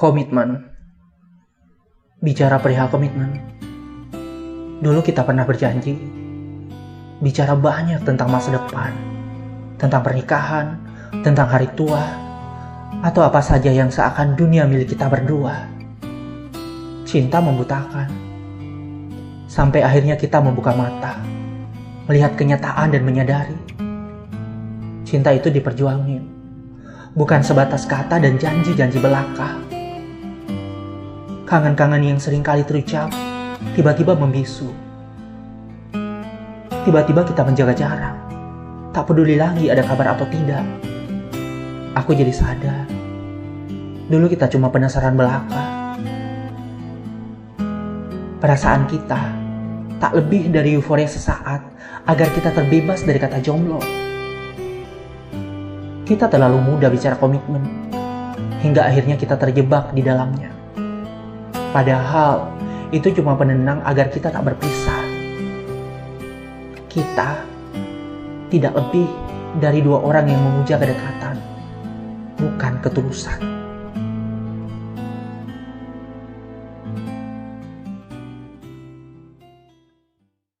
Komitmen. Bicara perihal komitmen. Dulu kita pernah berjanji bicara banyak tentang masa depan, tentang pernikahan, tentang hari tua, atau apa saja yang seakan dunia milik kita berdua. Cinta membutakan. Sampai akhirnya kita membuka mata, melihat kenyataan dan menyadari. Cinta itu diperjuangin, bukan sebatas kata dan janji-janji belaka. Kangen-kangen yang sering kali terucap, tiba-tiba membisu. Tiba-tiba kita menjaga jarak, tak peduli lagi ada kabar atau tidak. Aku jadi sadar, dulu kita cuma penasaran belaka. Perasaan kita tak lebih dari euforia sesaat agar kita terbebas dari kata jomblo. Kita terlalu mudah bicara komitmen, hingga akhirnya kita terjebak di dalamnya. Padahal itu cuma penenang agar kita tak berpisah. Kita tidak lebih dari dua orang yang memuja kedekatan, bukan ketulusan.